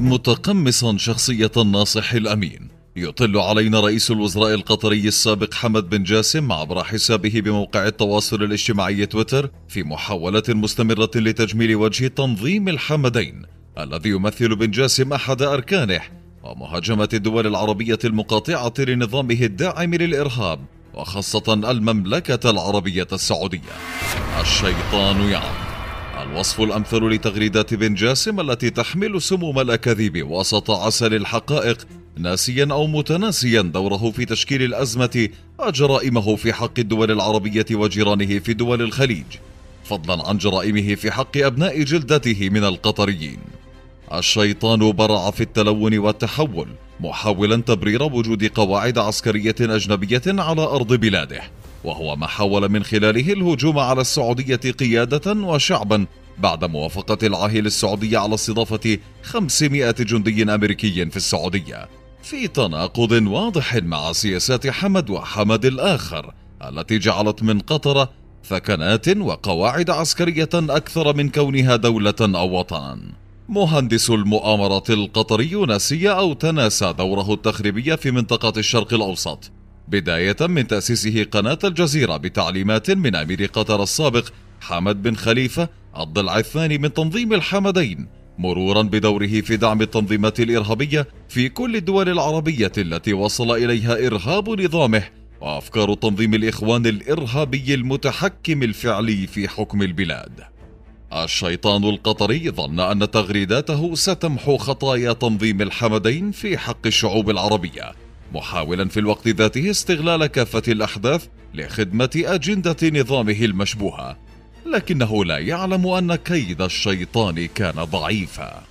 متقمصا شخصية الناصح الأمين. يطل علينا رئيس الوزراء القطري السابق حمد بن جاسم عبر حسابه بموقع التواصل الاجتماعي تويتر في محاولة مستمرة لتجميل وجه تنظيم الحمدين الذي يمثل بن جاسم أحد أركانه ومهاجمة الدول العربية المقاطعة لنظامه الداعم للإرهاب وخاصة المملكة العربية السعودية. الشيطان يعم. الوصف الأمثل لتغريدات بن جاسم التي تحمل سموم الأكاذيب وسط عسل الحقائق ناسيا أو متناسيا دوره في تشكيل الأزمة وجرائمه في حق الدول العربية وجيرانه في دول الخليج فضلا عن جرائمه في حق أبناء جلدته من القطريين. الشيطان برع في التلون والتحول محاولا تبرير وجود قواعد عسكرية أجنبية على أرض بلاده. وهو ما حاول من خلاله الهجوم على السعودية قيادة وشعبا بعد موافقة العاهل السعودية على استضافة 500 جندي أمريكي في السعودية في تناقض واضح مع سياسات حمد وحمد الآخر التي جعلت من قطر ثكنات وقواعد عسكرية أكثر من كونها دولة أو وطنا. مهندس المؤامرة القطري نسي أو تناسى دوره التخريبي في منطقة الشرق الأوسط بداية من تأسيسه قناة الجزيرة بتعليمات من أمير قطر السابق حمد بن خليفة الضلع الثاني من تنظيم الحمدين مرورا بدوره في دعم التنظيمات الإرهابية في كل الدول العربية التي وصل إليها إرهاب نظامه وأفكار تنظيم الإخوان الإرهابي المتحكم الفعلي في حكم البلاد. الشيطان القطري ظن أن تغريداته ستمحو خطايا تنظيم الحمدين في حق الشعوب العربية. محاولا في الوقت ذاته استغلال كافة الأحداث لخدمة أجندة نظامه المشبوهة لكنه لا يعلم أن كيد الشيطان كان ضعيفا.